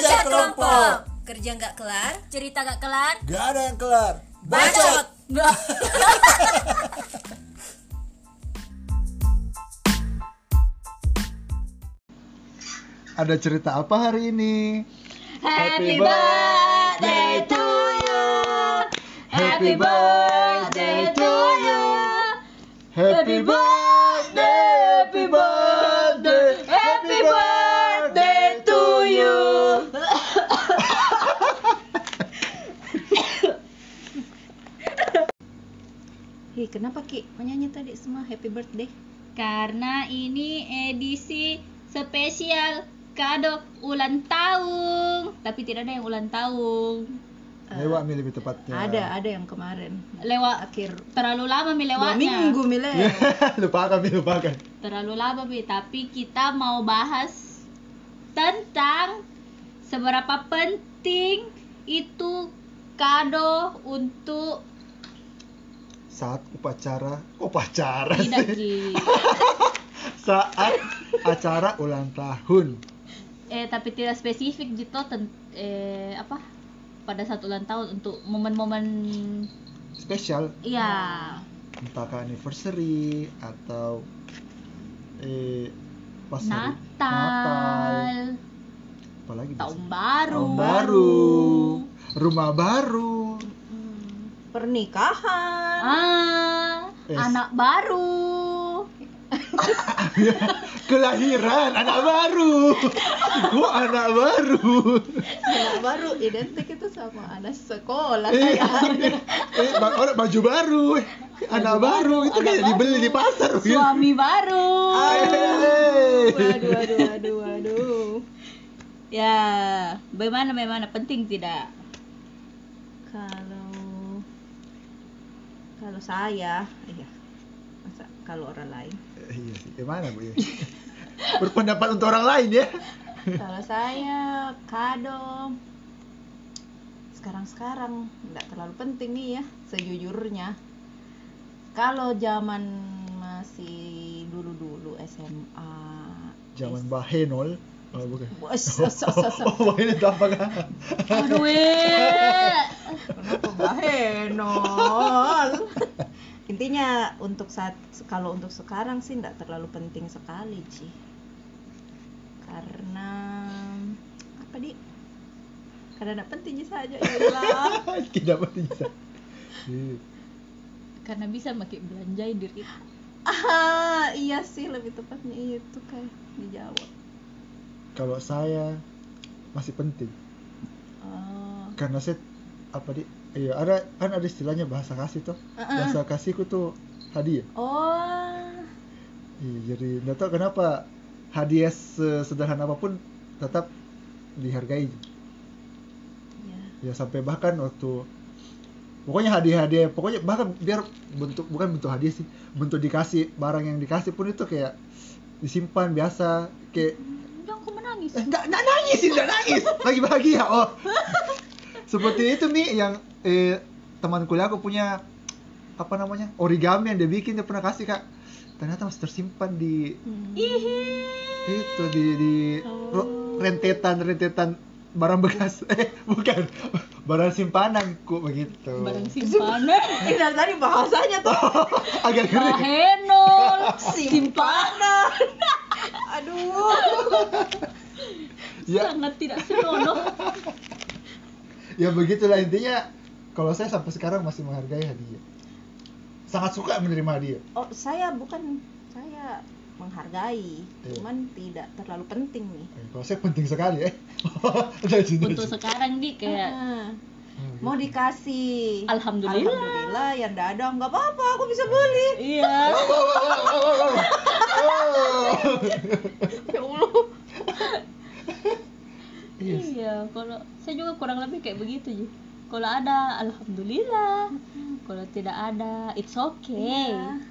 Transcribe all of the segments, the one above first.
Kerja kelompok. Kerja nggak kelar, Cerita gak kelar? Gak ada yang kelar. bacot. Nggak. Ada cerita apa hari ini? Happy birthday to you. Happy birthday to you. Happy birthday, Kenapa Ki menyanyi tadi semua happy birthday? Karena ini edisi spesial kado ulang tahun. Tapi tidak ada yang ulang tahun. Lewat mi lebih tepatnya. Ada, ada yang kemarin. Lewat Akhir terlalu lama mi dua lewatnya. minggu Mile. lupakan mi lupakan. Terlalu lama mi. Tapi kita mau bahas tentang seberapa penting itu kado untuk Saat upacara, upacara tidak sih. Saat acara ulang tahun. eh tapi tidak spesifik gitu ten- eh apa pada saat ulang tahun untuk momen-momen Spesial, iya. Entah ke anniversary atau eh pas hari Natal, apalagi tahun biasanya? baru. Tahun baru, rumah baru, Pernikahan. Ah Yes. anak baru kelahiran anak baru. Gua anak baru. Anak baru identik itu sama anak sekolah Eh, eh, ba- orang baju baru, eh. anak baru, itu anak kayak dibeli baru, di pasar. suami baru Eh. Waduh, waduh, waduh, waduh. ya bagaimana bagaimana penting tidak Kalau kalau saya, iya. Masa kalau orang lain? Eh, Iya gimana bu ya? Berpendapat untuk orang lain ya. Kalau saya kado sekarang-sekarang nggak terlalu penting nih ya sejujurnya. Kalau zaman masih dulu-dulu SMA, Zaman Bahenol. Oh, bukan. Sos, sos, sos. Oh, ini apa kan? aduh. Kenapa bahenol? Intinya untuk saat kalau untuk sekarang sih nggak terlalu penting sekali Ci. Karena apa di? Karena nggak penting saja ya Allah. Tidak penting. Iya. karena bisa makin belanjai diri Ah, iya sih lebih tepatnya itu kayak dijawab. Kalau saya masih penting Oh. karena saya apa di iya ada kan ada istilahnya bahasa kasih tuh Uh-uh. bahasa kasihku tuh hadiah Oh. iya jadi nggak tahu kenapa hadiah sesederhana apa pun tetap dihargai Ya. ya sampai bahkan waktu pokoknya hadiah-hadiah pokoknya bahkan biar bentuk bukan bentuk hadiah sih bentuk dikasih barang yang dikasih pun itu kayak disimpan biasa kayak jangan aku menangis eh, nggak nggak nangis sih nggak nangis. Lagi bahagia oh. Seperti itu nih yang eh, teman kuliah aku punya apa namanya origami yang dia bikin dia pernah kasih kak. Ternyata masih tersimpan di Hmm. itu di di ro- rentetan rentetan barang bekas. Eh bukan. Barang simpananku begitu. Barang simpanan? Ini dari tadi bahasanya tuh. Agak ngeri. Bahenol simpanan. Aduh ya. Sangat tidak senonoh. Ya begitulah intinya. Kalau saya sampai sekarang masih menghargai hadiah. Sangat suka menerima hadiah. Oh saya bukan saya menghargai. Iya. cuman tidak terlalu penting nih. Eh, kalau saya penting sekali eh. Untuk sekarang di kayak Ah, Hmm, mau dikasih. Alhamdulillah. alhamdulillah yang tidak ada. Nggak apa-apa aku bisa beli. Iya Wow, wow, wow, wow, wow, wow. Wow. ya Allah Yes. iya kalau saya juga kurang lebih kayak begitu ji. Kalau ada alhamdulillah. Kalau tidak ada it's okay. Iya.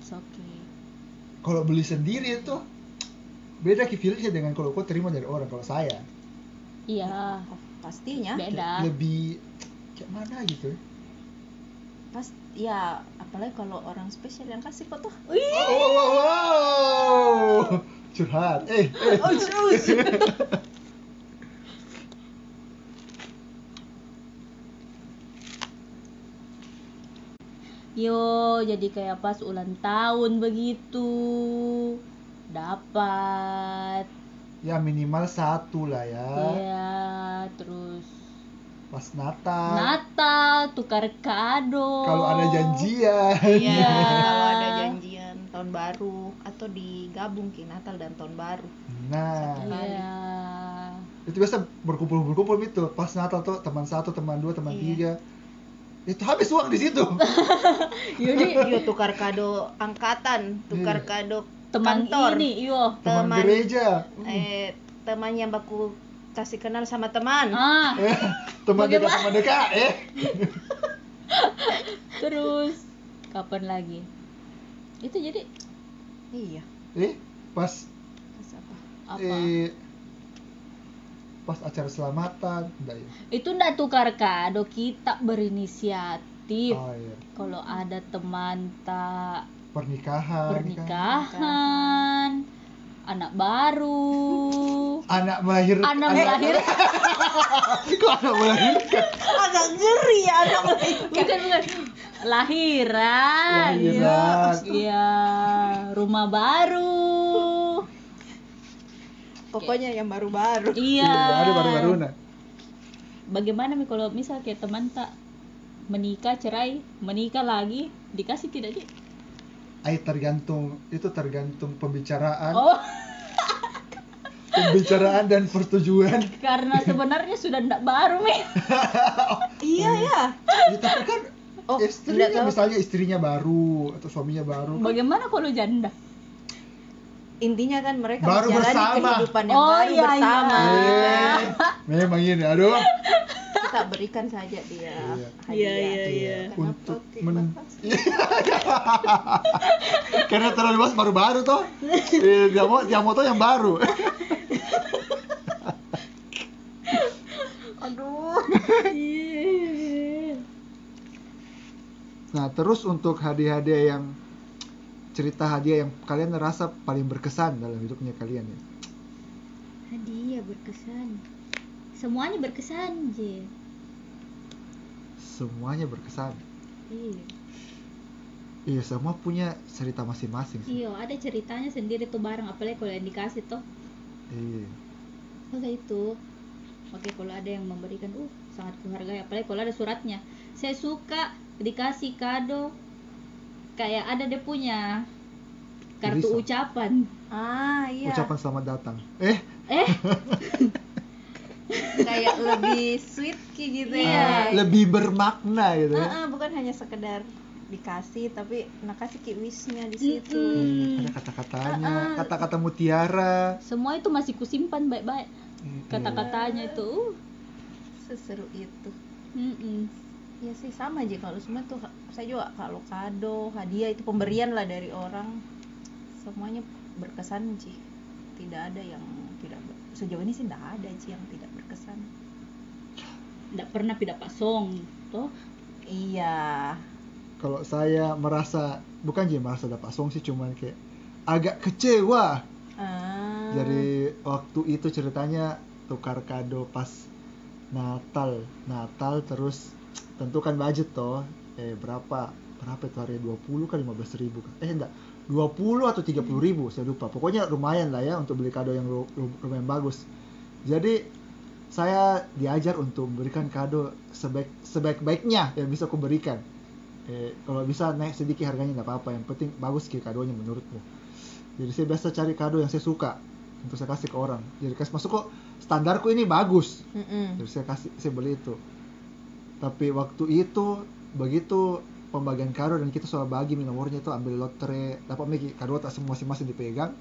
it's okay. Kalau beli sendiri itu beda ki feelingnya dengan kalau kau terima dari orang kalau saya. Iya. Pastinya. Beda. Lebih kayak mana gitu? Ya pas ya apalagi kalau orang spesial yang kasih kok tuh Oh, wow, wow, wow. curhat. Eh, eh. oh terus Yo, jadi kayak pas ulang tahun begitu. Dapat. Ya minimal satu lah ya. Iya, terus Pas Natal. Natal, tukar kado. Kalau ada janjian. Iya, kalau ada janjian tahun baru atau digabung ki Natal dan tahun baru. Nah, Iya. itu biasa berkumpul-berkumpul gitu. Pas Natal tuh teman satu, teman dua, teman Iya. tiga. Itu habis uang di situ. Jadi Iya tukar kado angkatan, tukar Iya. kado teman kantor. ini, yo. teman Teman. gereja. Eh teman yang baku kasih kenal sama teman. Ah, Eh, teman dekat teman dekat eh. terus kapan lagi? Itu jadi Iya. Eh, pas Pas apa? apa? eh pas acara selamatan, enggak ya? Itu ndak tukar kado, kita berinisiatif. Oh iya. Kalau ada teman tak Pernikahan. kan. pernikahan, anak baru, Anak melahirkan. anak melahirkan, Kok anak melahirkan? Agak ngeri ya anak melahirkan. bukan bukan, lahiran, Lahiran. iya, rumah baru, Pokoknya yang baru-baru. iya. Baru baru baru nah. Bagaimana nih kalau misal kayak teman tak menikah cerai, menikah lagi, dikasih tidak sih? Ay, tergantung itu tergantung pembicaraan, Oh, pembicaraan dan persetujuan. karena sebenarnya sudah ndak baru nih. Iya ya. Ya, tapi kan Oh, istrinya misalnya istrinya baru atau suaminya baru. kan Bagaimana kalau janda? Intinya kan mereka Baru menjalani bersama. kehidupan yang Oh, baru iya, bersama. Eh, memang ini aduh. Kita berikan saja dia Iya. hadiah. Iya, iya, iya. Kenapa Untuk men-? Karena terlalu luas baru-baru toh. Eh, dia mau dia mau tuh yang baru. Aduh. Nah, terus untuk hadiah-hadiah yang cerita hadiah yang kalian rasa paling berkesan dalam hidupnya kalian ya. Hadiah berkesan. Semuanya berkesan, Je. Semuanya berkesan. Iya. Iya, semua punya cerita masing-masing. Iya, ada ceritanya sendiri tuh bareng apalagi kalau yang dikasih tuh. Iya. Masa itu. Oke, kalau ada yang memberikan, uh, sangat kuhargai apalagi kalau ada suratnya. Saya suka dikasih kado kayak ada dia punya kartu Tulisan. ucapan. Ah, iya. Ucapan selamat datang. Eh, Eh, Kayak lebih sweet ki gitu Iya. ya. ah, lebih bermakna gitu ya. Ah, ah, bukan hanya sekedar dikasih tapi nak kasih ki wishnya di situ. Mm-mm. Ada kata-katanya, Ah, ah. kata-kata mutiara. semua itu masih kusimpan baik-baik. Kata-katanya itu. Uh, Seseru itu. mm-mm. Ya sih sama aja kalau semua tuh saya juga kalau kado, hadiah itu pemberian lah dari orang semuanya berkesan sih. Tidak ada yang tidak ber- sejauh ini sih tidak ada sih yang tidak berkesan. Nggak pernah tidak pasong, toh. Iya. Kalau saya merasa bukan sih merasa dapat song sih cuman kayak agak kecewa Ah. Jadi waktu itu ceritanya tukar kado pas Natal, Natal terus tentukan budget toh, eh berapa berapa itu harga 20 kan 15 ribu kan? Eh enggak, 20 atau 30 ribu saya lupa. Pokoknya lumayan lah ya untuk beli kado yang lu- lu- lumayan bagus. Jadi saya diajar untuk memberikan kado sebaik sebaik-baiknya yang bisa aku berikan. Eh, kalau bisa naik sedikit harganya nggak apa-apa, yang penting bagus ki kadonya menurutmu. Jadi saya biasa cari kado yang saya suka untuk saya kasih ke orang. Jadi kasih masuk kok standarku ini bagus. Mm-mm. Jadi saya kasih saya beli itu. Tapi waktu itu begitu pembagian kado dan kita soal bagi mi nomornya itu ambil lotre dapat mi kado tak semua masing-masing dipegang.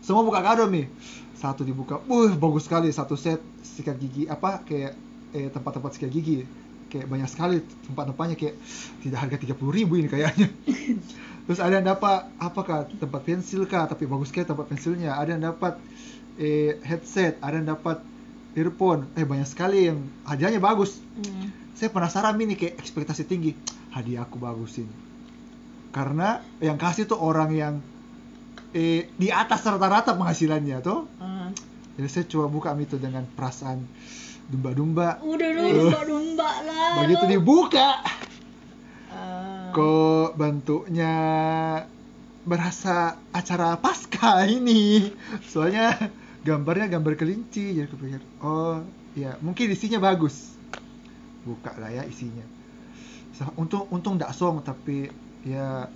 Semua buka kado mi. Satu dibuka, uh bagus sekali satu set sikat gigi apa kayak eh, tempat-tempat sikat gigi kayak banyak sekali tempat-tempatnya kayak tidak harga 30 ribu ini kayaknya. Terus ada yang dapat apakah tempat pensil kah tapi bagus sekali tempat pensilnya. Ada yang dapat eh, headset, ada yang dapat earphone. Eh banyak sekali yang hadiahnya bagus. Mm. Saya penasaran ini kayak ekspektasi tinggi. Hadiah aku bagus ini. Karena yang kasih tuh orang yang eh, di atas rata-rata penghasilannya tuh. Ah. Jadi saya coba buka itu dengan perasaan dumba-dumba. Udah domba domba lah. Begitu dibuka, Ah. kok bentuknya berasa acara pasca ini soalnya gambarnya gambar kelinci jadi kepikir oh ya mungkin isinya bagus buka lah ya isinya. So, untung untung tidak song tapi ya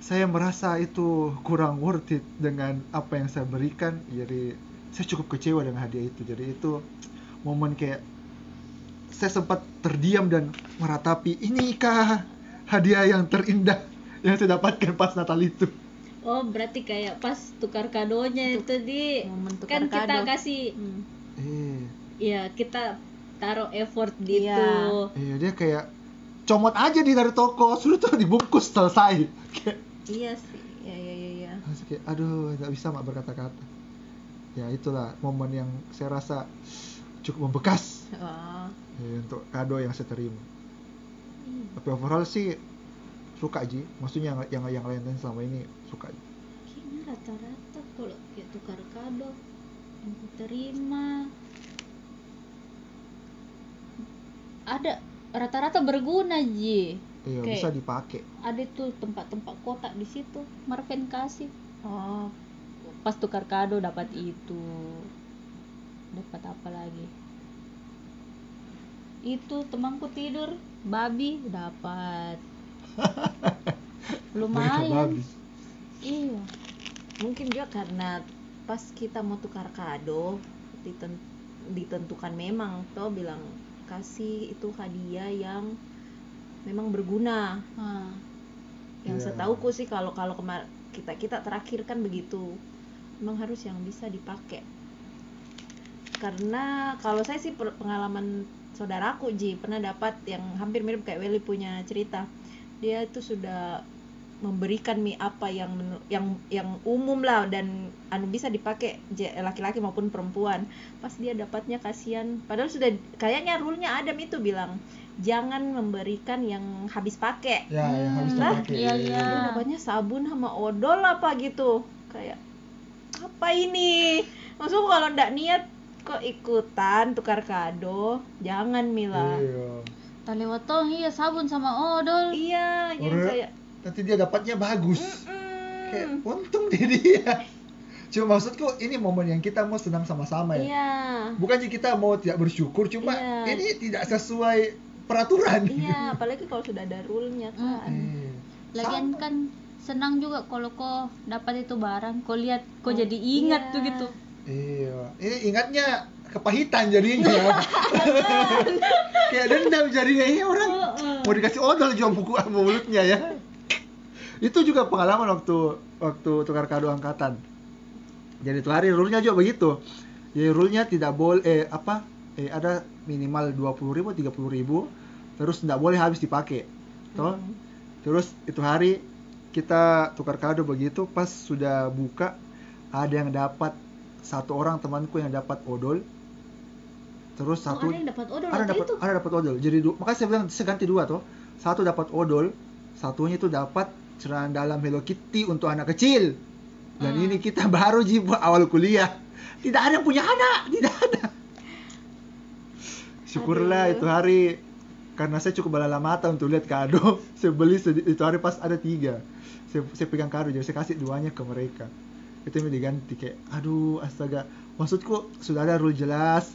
saya merasa itu kurang worth it dengan apa yang saya berikan. Jadi saya cukup kecewa dengan hadiah itu. Jadi itu momen kayak saya sempat terdiam dan meratapi inikah hadiah yang terindah yang saya dapatkan pas Natal itu? Oh, berarti kayak pas tukar kadonya itu di. momen tukar kan kita kado. kasih Hmm. eh. Ya kita taruh effort gitu. Iya. iya dia kayak comot aja di dari toko sudah tuh dibungkus selesai. Kayak iya sih ya ya ya, ya. Terus kayak aduh nggak bisa mak berkata-kata. Ya itulah momen yang saya rasa cukup membekas. Oh, eh, untuk kado yang saya terima. Ih, tapi overall sih suka Ji. Maksudnya yang yang yang lain-lain selama ini suka Kayaknya rata-rata kalau kayak tukar kado yang terima ada rata-rata berguna ji. Iya Kayak- bisa dipakai ada tuh tempat-tempat kotak di situ Marvin kasih. Oh pas tukar kado dapat itu. Dapat apa lagi? Itu temanku tidur babi dapat. Lumayan. Babi. iya. Mungkin juga karena pas kita mau tukar kado diten- ditentukan memang toh bilang kasih itu hadiah yang memang berguna. Ah, yang Iya. setauku sih kalau kalau kemar kita kita terakhir kan begitu memang harus yang bisa dipakai. Karena kalau saya sih pengalaman saudaraku Ji pernah dapat yang hampir mirip kayak Welly punya cerita. Dia itu sudah memberikan mie apa yang yang yang umum lah dan anu bisa dipakai laki-laki maupun perempuan. Pas dia dapatnya kasihan. Padahal sudah kayaknya rule-nya Adam itu bilang jangan memberikan yang habis pakai ya yang habis Lah, terpakai. Iya, iya. dapatnya sabun sama odol apa gitu. Kayak apa ini? Maksudku kalau ndak niat kok ikutan tukar kado? Jangan Mila. Iya. tak lewat tong iya sabun sama odol. Iya yang Orang- kayak nanti dia dapatnya bagus. "Mm-mm." kayak untung di dia. Cuma maksudku ini momen yang kita mau senang sama-sama ya. Iya. Bukannya kita mau tidak bersyukur cuma Iya. ini tidak sesuai peraturan. Iya apalagi kalau sudah ada rule-nya kan. Eh, lagian sama. kan senang juga kalau kau dapat itu barang kau lihat kau jadi ingat Iya. tuh gitu. Iya. Ini ingatnya kepahitan jadinya. Kayak dendam jadinya ini orang. Mau dikasih odol juga buku mulutnya ya itu juga pengalaman waktu waktu tukar kado angkatan. Jadi tuh hari rule-nya juga begitu. Jadi rule-nya tidak boleh eh apa eh ada minimal 20.000 ribu 30 ribu terus tidak boleh habis dipakai. Toh Hmm. terus itu hari kita tukar kado begitu pas sudah buka ada yang dapat satu orang temanku yang dapat odol. Terus Oh, satu ada yang dapat odol ada dapat itu? ada dapat odol. Jadi makanya saya bilang saya ganti dua tuh satu dapat odol satunya itu dapat celana dalam Hello Kitty untuk anak kecil. Dan Hmm. ini kita baru jiwa awal kuliah. Tidak ada yang punya anak tidak ada. Syukurlah Aduh. itu hari karena saya cukup balala mata untuk lihat kado. Saya beli itu hari pas ada tiga. Saya, saya pegang kado jadi saya kasih duanya ke mereka. Itu yang diganti kayak aduh astaga. Maksudku sudah ada rule jelas.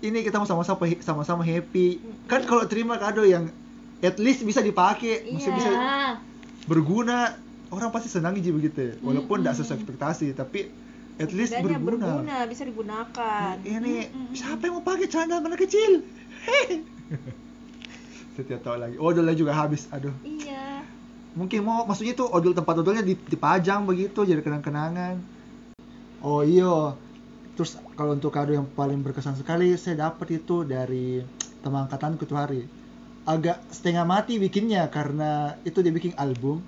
Ini kita mau sama-sama sama-sama happy. Kan kalau terima kado yang at least bisa dipakai. Masih Iya. bisa berguna orang pasti senang aja begitu. Walaupun tidak sesuai ekspektasi tapi at least berguna, berguna bisa digunakan. Ini siapa yang mau pakai celana anak kecil? Hei. setiap tahun lagi. Odolnya juga habis aduh. Iya. Mungkin mau maksudnya itu odol tempat odolnya dip- dipajang begitu jadi kenang-kenangan. Oh iya. Terus kalau untuk kado yang paling berkesan sekali saya dapat itu dari teman angkatanku tuh hari agak setengah mati bikinnya karena itu dia bikin album.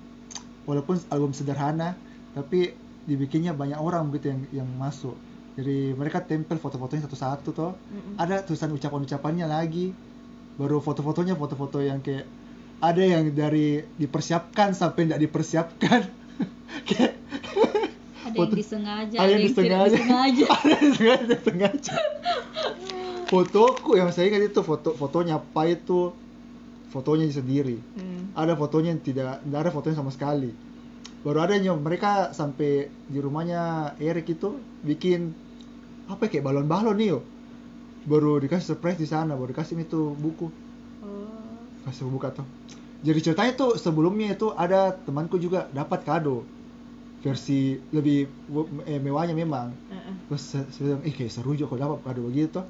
Walaupun album sederhana tapi dibikinnya banyak orang begitu yang yang masuk. Jadi mereka tempel foto-fotonya satu-satu toh. Mm-mm. ada tulisan ucapan-ucapannya lagi. Baru foto-fotonya foto-foto yang kayak ada yang dari dipersiapkan sampai tidak dipersiapkan. Kayak ada Foto- yang disengaja ada yang tidak disengaja. disengaja. Ada yang sengaja sengaja fotoku yang saya ingat itu foto fotonya apa itu fotonya sendiri. Hmm. ada fotonya yang tidak tidak ada fotonya sama sekali. Baru ada yang mereka sampai di rumahnya Erik itu bikin apa ya, kayak balon-balon nih yo. Baru dikasih surprise di sana baru dikasih itu buku. Oh. kasih buka tuh. Jadi ceritanya tuh sebelumnya itu ada temanku juga dapat kado. Versi lebih eh, mewahnya memang. Heeh. terus saya bilang ih kayak seru juga kalau dapat kado begitu.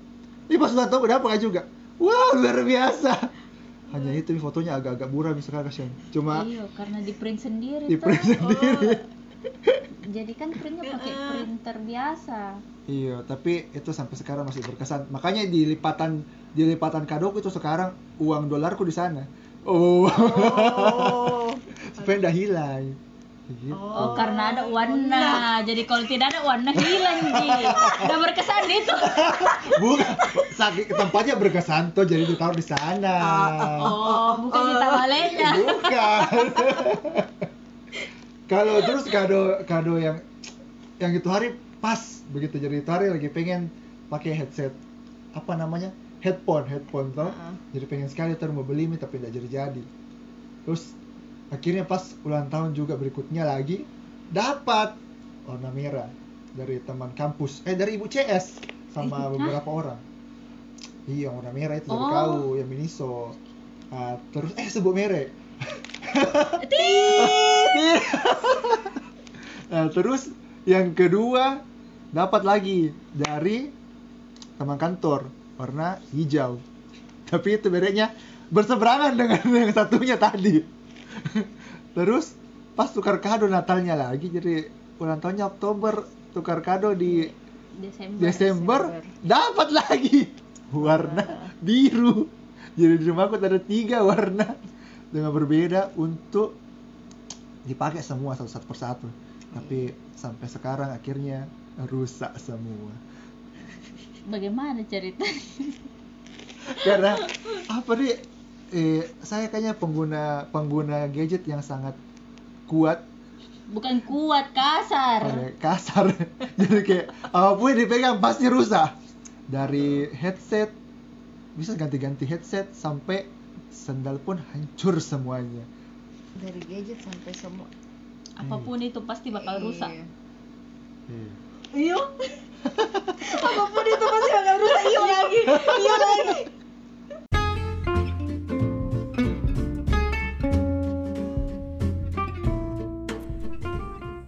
Ini pas tahun gue dapat juga. Wow luar biasa hanya itu fotonya agak-agak buram misalkan kasihan cuma Iya, karena di print sendiri di tuh. print sendiri Jadi kan printnya pakai Heeh. printer biasa. iya tapi itu sampai sekarang masih berkesan makanya di lipatan di lipatan kadoku itu sekarang uang dolarku di sana oh Oh. supaya nggak hilang gitu. Oh, karena ada warna. Jadi kalau tidak ada warna hilang, Ji. Udah berkesan itu. bukan sakit tempatnya berkesan tuh jadi ditaruh di sana Oh, bukan kita balenya. bukan kalau terus kado kado yang yang itu hari pas begitu jadi itu hari lagi pengen pakai headset apa namanya headphone headphone tuh Heeh. jadi pengen sekali terus mau beli nih tapi tidak jadi jadi terus akhirnya pas ulang tahun juga berikutnya lagi dapat warna merah dari teman kampus. Eh dari ibu CS sama beberapa orang. Iya warna merah itu dari Oh. kau yang Miniso. Ah, terus eh sebut merek. Nah, terus yang kedua dapat lagi dari teman kantor warna hijau. Tapi itu mereknya berseberangan dengan yang satunya tadi terus pas tukar kado Natalnya lagi jadi ulang tahunnya Oktober tukar kado di Desember. Desember dapat lagi. Warna biru. Jadi di rumahku ada tiga warna. Dengan berbeda untuk dipakai semua satu satu persatu. Tapi sampai sekarang akhirnya rusak semua. Bagaimana cerita? karena apa nih eh, saya kayaknya pengguna pengguna gadget yang sangat kuat Bukan kuat, kasar. Kayak kasar jadi kayak apa pun yang dipegang pasti rusak dari headset bisa ganti-ganti headset sampai sendal pun hancur semuanya Dari gadget sampai semua. Apa pun itu pasti bakal rusak. Iya. Iya. Iya. Apa pun itu pasti bakal rusak. Iya lagi. Iya lagi.